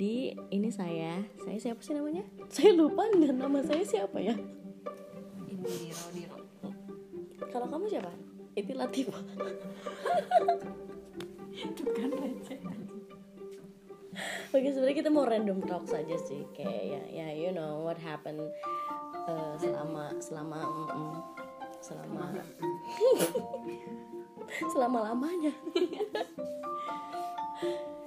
Jadi ini saya, saya siapa sih namanya? Saya lupa dan nama saya siapa ya? Indiro Diro Kalau kamu siapa? Iti Latifah. itu kan receh Oke sebenarnya kita mau random talk saja sih kayak ya ya you know what happened uh, selama selama mm, mm, selama selama lamanya.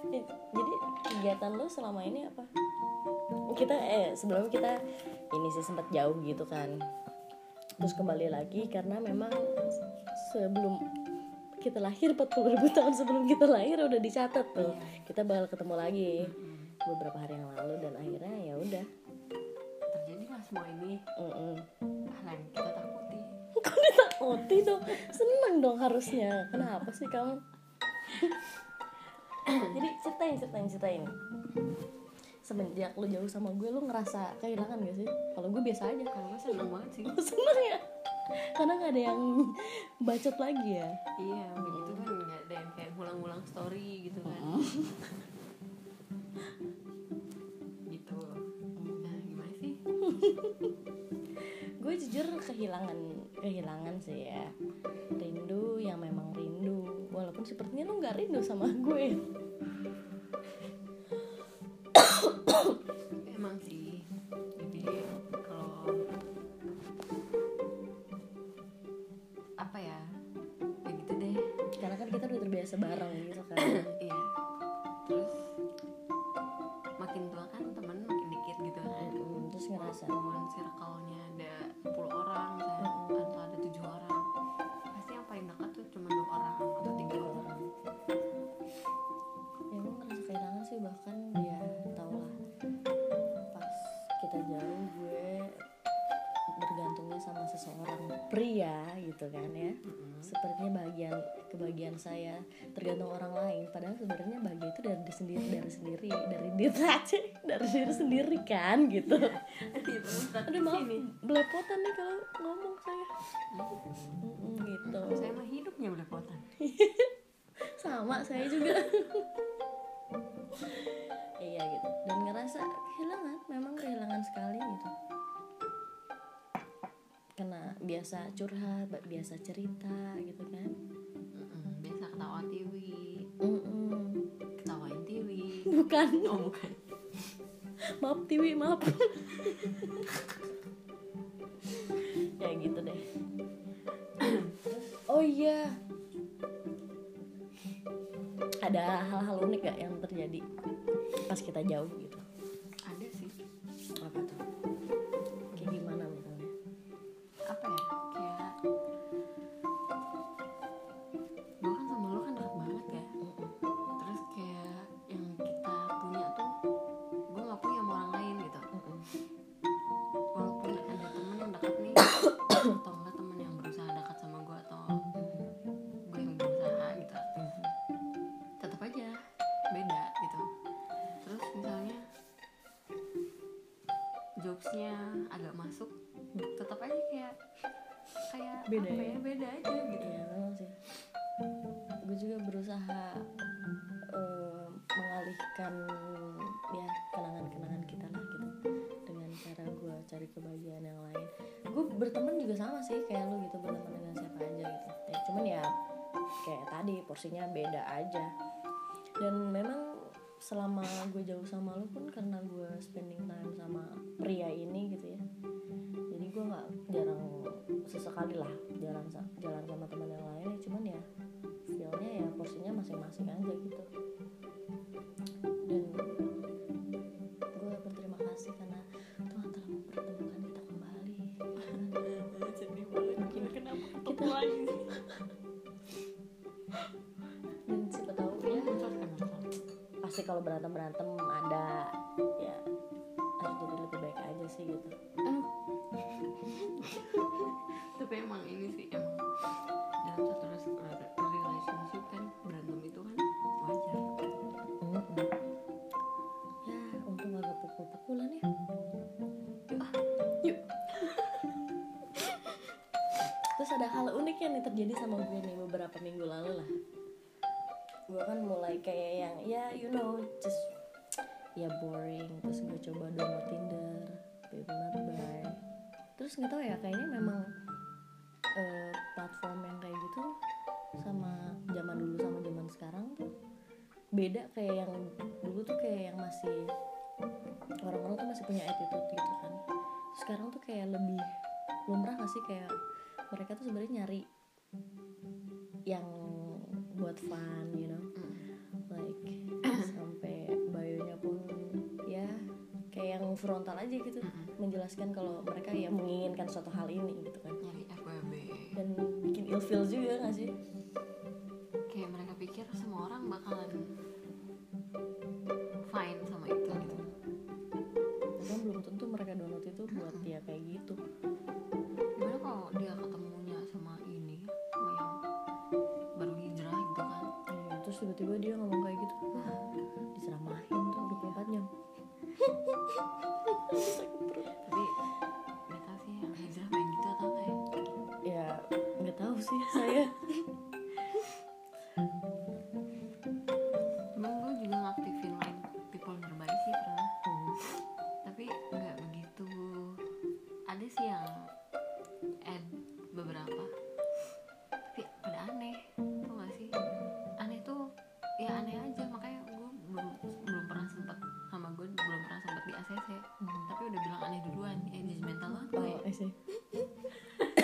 Jadi kegiatan lo selama ini apa? Kita eh sebelum kita ini sih sempat jauh gitu kan. Terus kembali lagi karena memang sebelum kita lahir 40 ribu tahun sebelum kita lahir udah dicatat tuh. Kita bakal ketemu lagi beberapa hari yang lalu dan akhirnya ya udah. Terjadilah semua ini. Mm-mm. hal yang kita takuti. Kok ditakuti dong? Seneng dong harusnya. Kenapa sih kamu jadi ceritain ceritain ceritain. Semenjak lu jauh sama gue lu ngerasa kehilangan gak sih? Kalau gue biasa aja. Kalau gue seneng banget sih. Seneng ya? Karena nggak ada yang bacot lagi ya? Iya begitu kan nggak ada yang kayak ngulang-ngulang story gitu kan. Gitu. Nah gimana sih? Gue jujur kehilangan kehilangan sih ya sepertinya lu nggak rindu sama gue. Emang sih jadi kalau apa ya ya gitu deh. Karena kan kita udah terbiasa bareng gitu kan. Iya. Terus makin tua kan temen makin dikit gitu kan. Terus ngerasa. Teman circle-nya seseorang pria gitu kan ya. Sepertinya bagian kebahagiaan saya tergantung orang lain. Padahal sebenarnya bahagia itu dari diri sendiri dari sendiri dari diri aja dari diri sendiri kan gitu. Aduh maaf belepotan nih kalau ngomong saya. Mm-mm, gitu. Saya mah hidupnya belepotan. Sama saya juga. Iya gitu. Dan ngerasa kehilangan biasa curhat biasa cerita gitu kan? Mm-mm, biasa ketawa tiwi Mm-mm. ketawain tiwi bukan. Oh bukan. Maaf tiwi maaf. Ya gitu deh. Oh iya. Ada hal-hal unik gak yang terjadi pas kita jauh gitu jokesnya agak masuk tetap aja kayak kayak Beda apa ya? ya? beda aja gitu. Iya memang sih. Gue juga berusaha eh, mengalihkan ya kenangan-kenangan kita lah gitu dengan cara gue cari kebahagiaan yang lain. Gue berteman juga sama sih kayak lu gitu berteman dengan siapa aja gitu. Ya, cuman ya kayak tadi porsinya beda aja. Dan memang selama gue jauh sama lu pun karena gue spending time sama pria ini gitu ya. Jadi gue nggak jarang sesekali lah jalan jalan sama teman yang lain ya. Cuman ya feelnya ya porsinya masing-masing aja gitu. Dan gue berterima kasih karena Tuhan telah mempertemukan kita kembali. Banget Mungkin kenapa pasti kalau berantem berantem ada ya harus jadi lebih baik aja sih gitu. Tapi emang ini sih emang dalam satu relationship kan berantem itu kan wajar. Ya untung agak pukul-pukulan ya. Yuk terus ada hal unik yang terjadi sama gue nih beberapa minggu lalu lah gue kan mulai kayak yang ya you know just ya boring. Terus gue coba download Tinder not buy terus nggak tahu ya kayaknya memang eh, platform yang kayak gitu sama zaman dulu sama zaman sekarang tuh beda kayak yang dulu tuh kayak yang masih orang-orang tuh masih punya attitude gitu kan. Sekarang tuh kayak lebih lumrah gak sih? Kayak mereka tuh sebenarnya nyari yang buat fun you know? Like sampai bio-nya pun ya kayak yang frontal aja gitu. Menjelaskan kalau mereka ya menginginkan suatu hal ini gitu kan. Nyari FWB dan bikin ilfeel juga gak sih? Kayak mereka pikir semua orang bakalan tiba-tiba dia ngomong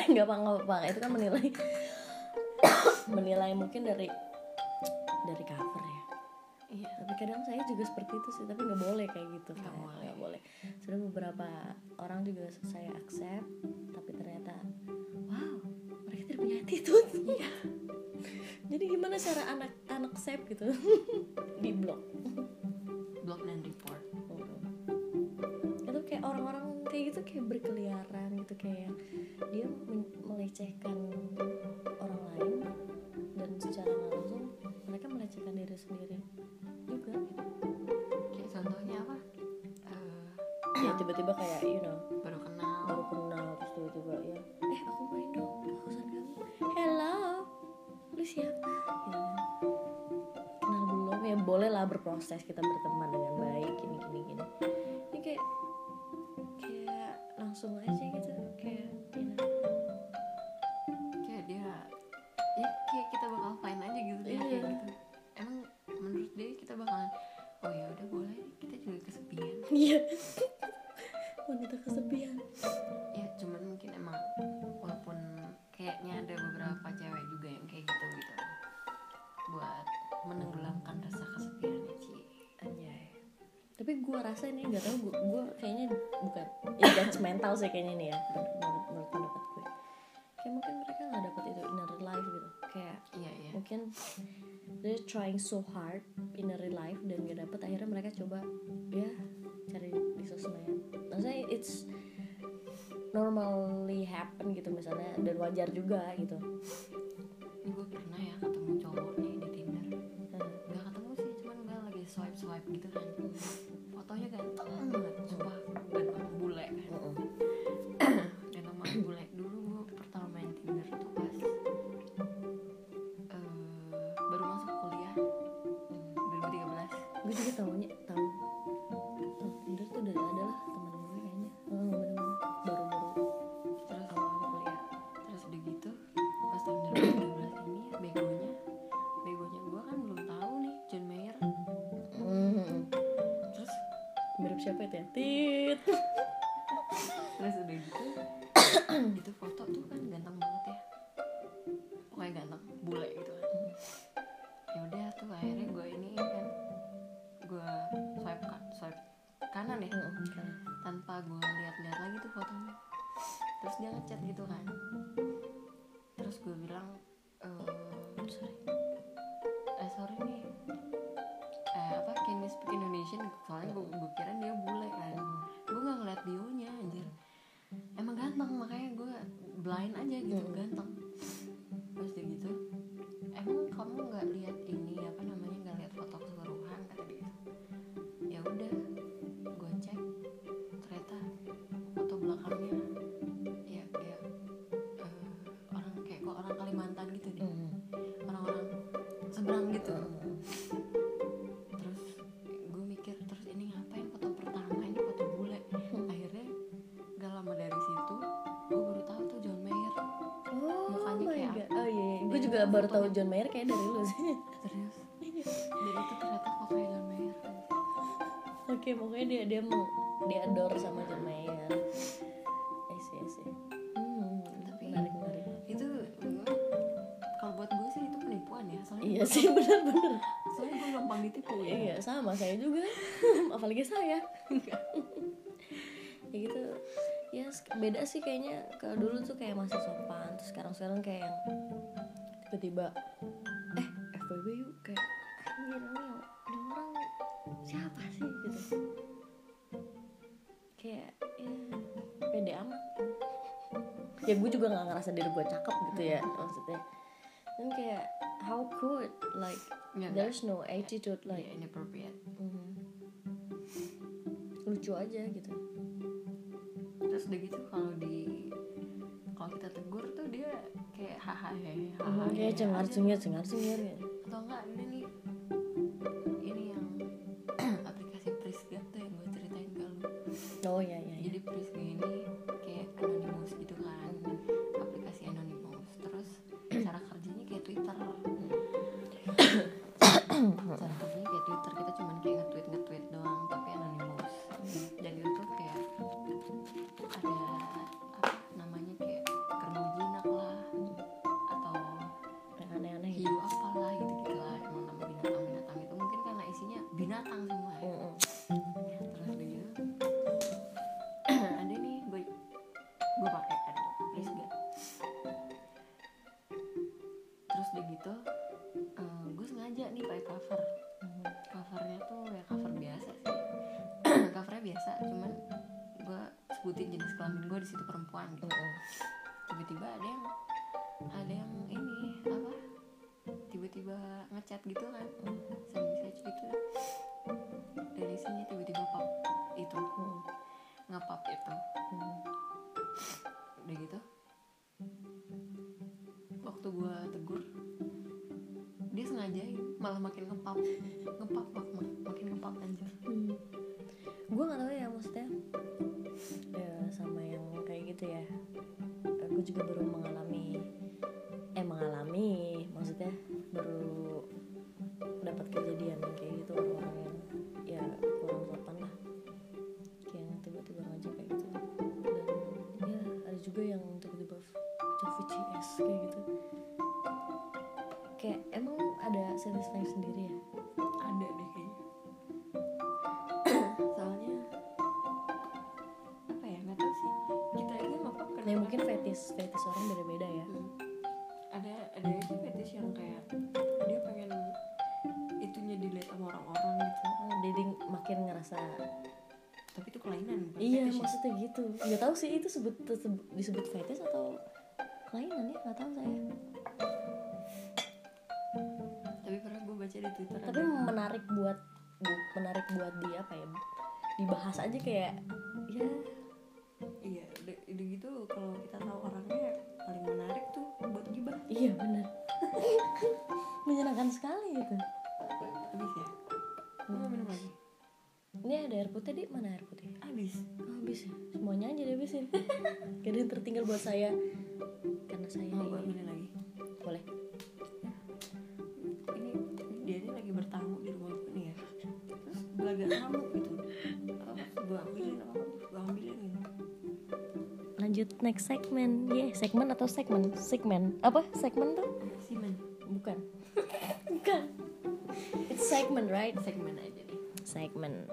nggak apa nggak apa itu kan menilai menilai mungkin dari dari cover ya. Iya. Tapi kadang saya juga seperti itu sih tapi nggak boleh kayak gitu Nggak kan boleh. nggak boleh. Sudah beberapa orang juga saya accept tapi ternyata wow mereka tidak punya attitude. Iya. jadi gimana cara anak anak accept gitu? Di blog blog dan report kayak orang-orang kayak gitu kayak berkeliaran gitu kayak dia melecehkan orang lain dan secara langsung mereka melecehkan diri sendiri juga. Kayak contohnya apa? Eh, ya tiba-tiba kayak you know baru kenal. baru kenal terus tiba-tiba ya. Eh aku main dong urusan kamu. Hello lu siapa? Kan kenal belum? Ya boleh lah berproses kita berteman dengan baik gini gini gini langsung aja gitu kayak know, kayak dia ya kayak kita bakal fine aja gitu Iya. kayak gitu. Emang menurut dia kita bakalan oh ya udah boleh kita juga kesepian. Iya tapi gue rasa ini nggak tahu gue gue kayaknya bukan ya judgmental sih kayaknya nih ya menurut, menurut pendapat gue. Kayak mungkin mereka nggak dapat itu inner life gitu. Kayak iya iya. mungkin they're trying so hard in real life dan gak dapet akhirnya mereka coba ya cari di sosmed. Maksudnya it's normally happen gitu misalnya dan wajar juga gitu. Ini gue pernah ya ketemu cowok tit. Terus udah gitu itu foto tuh kan ganteng banget ya. Pokoknya ganteng bule gitu kan. Ya udah tuh akhirnya gue ini kan gue swipe kan swipe kanan ya. Tanpa gue lihat-lihat lagi tuh fotonya. Terus dia ngechat gitu kan. Terus gue bilang eh sorry. eh sorry nih. Eh apa can you speak Indonesian soalnya gue gue kira dia bule bionya anjir emang ganteng makanya gue blind aja gitu Mm. ganteng juga baru tahu John Mayer kayak dari lu sih. Serius? Dan itu ternyata kok kayak John Mayer. Oke pokoknya dia dia mau dia adore sama John Mayer. I see, I see. Hmm, Tapi- menarik menarik. itu gue kalau buat gue sih itu penipuan ya soalnya iya sih bener-bener soalnya gue gampang ditipu ya. Iya sama saya juga. Apalagi saya. Ya gitu. Ya beda sih kayaknya kalau dulu tuh kayak masih sopan terus sekarang sekarang kayak yang tiba-tiba eh FWB yuk kayak anjir ini orang siapa sih? Gitu. Kayak ya pede amat. ya gue juga nggak ngerasa diri gue cakep gitu ya maksudnya. Dan kayak how could like Nggak, there's no attitude like like inappropriate. Mhm. lucu aja gitu. Terus udah gitu kalau di kalau kita tegur tuh dia kayak hahaha hehe hahaha kayak cengar aja. cengir cengar cengir atau enggak ini sebutin jenis kelamin gue di situ perempuan gitu. Mhm. tiba-tiba ada yang ada yang ini apa? Tiba-tiba ngechat gitu kan. Send message gitu. Dari sini tiba-tiba pop itu. Mhm. ngepop itu. Mhm. udah gitu. Waktu gua tegur dia sengajain malah makin ngepop. Ngepop mak- mak- makin ngepop anjir gue juga ya kadang mungkin fetis fetis orang beda-beda ya. Hmm. ada ada aja fetish yang kayak dia pengen itunya dilihat sama orang-orang gitu. Oh, jadi makin ngerasa tapi itu kelainan bukan iya fetish ya. maksudnya gitu. Nggak tahu sih itu sebut disebut, fetish atau kelainan ya? Nggak tahu saya. Tapi pernah gue baca di twitter tapi ada. menarik buat bu- menarik buat di apa ya? Dibahas aja kayak ya udah, gitu kalau kita tahu orangnya paling menarik tuh buat gibah. Iya benar. Menyenangkan sekali gitu habis ya? Lu mau minum lagi? Ini ada air putih di. Mana air putih? Habis. Oh, habis ya? Semuanya aja dihabisin. Yang tertinggal buat saya. Karena saya mau gue ini- ambilin lagi? Boleh. Ini dia ini lagi bertamu di rumah nih ya. Terus belaga ngamuk gitu lanjut next segmen yeah segmen atau segmen? Segmen. Apa? Segmen tuh? Simen bukan. Bukan. It's segment right? Segmen aja nih segmen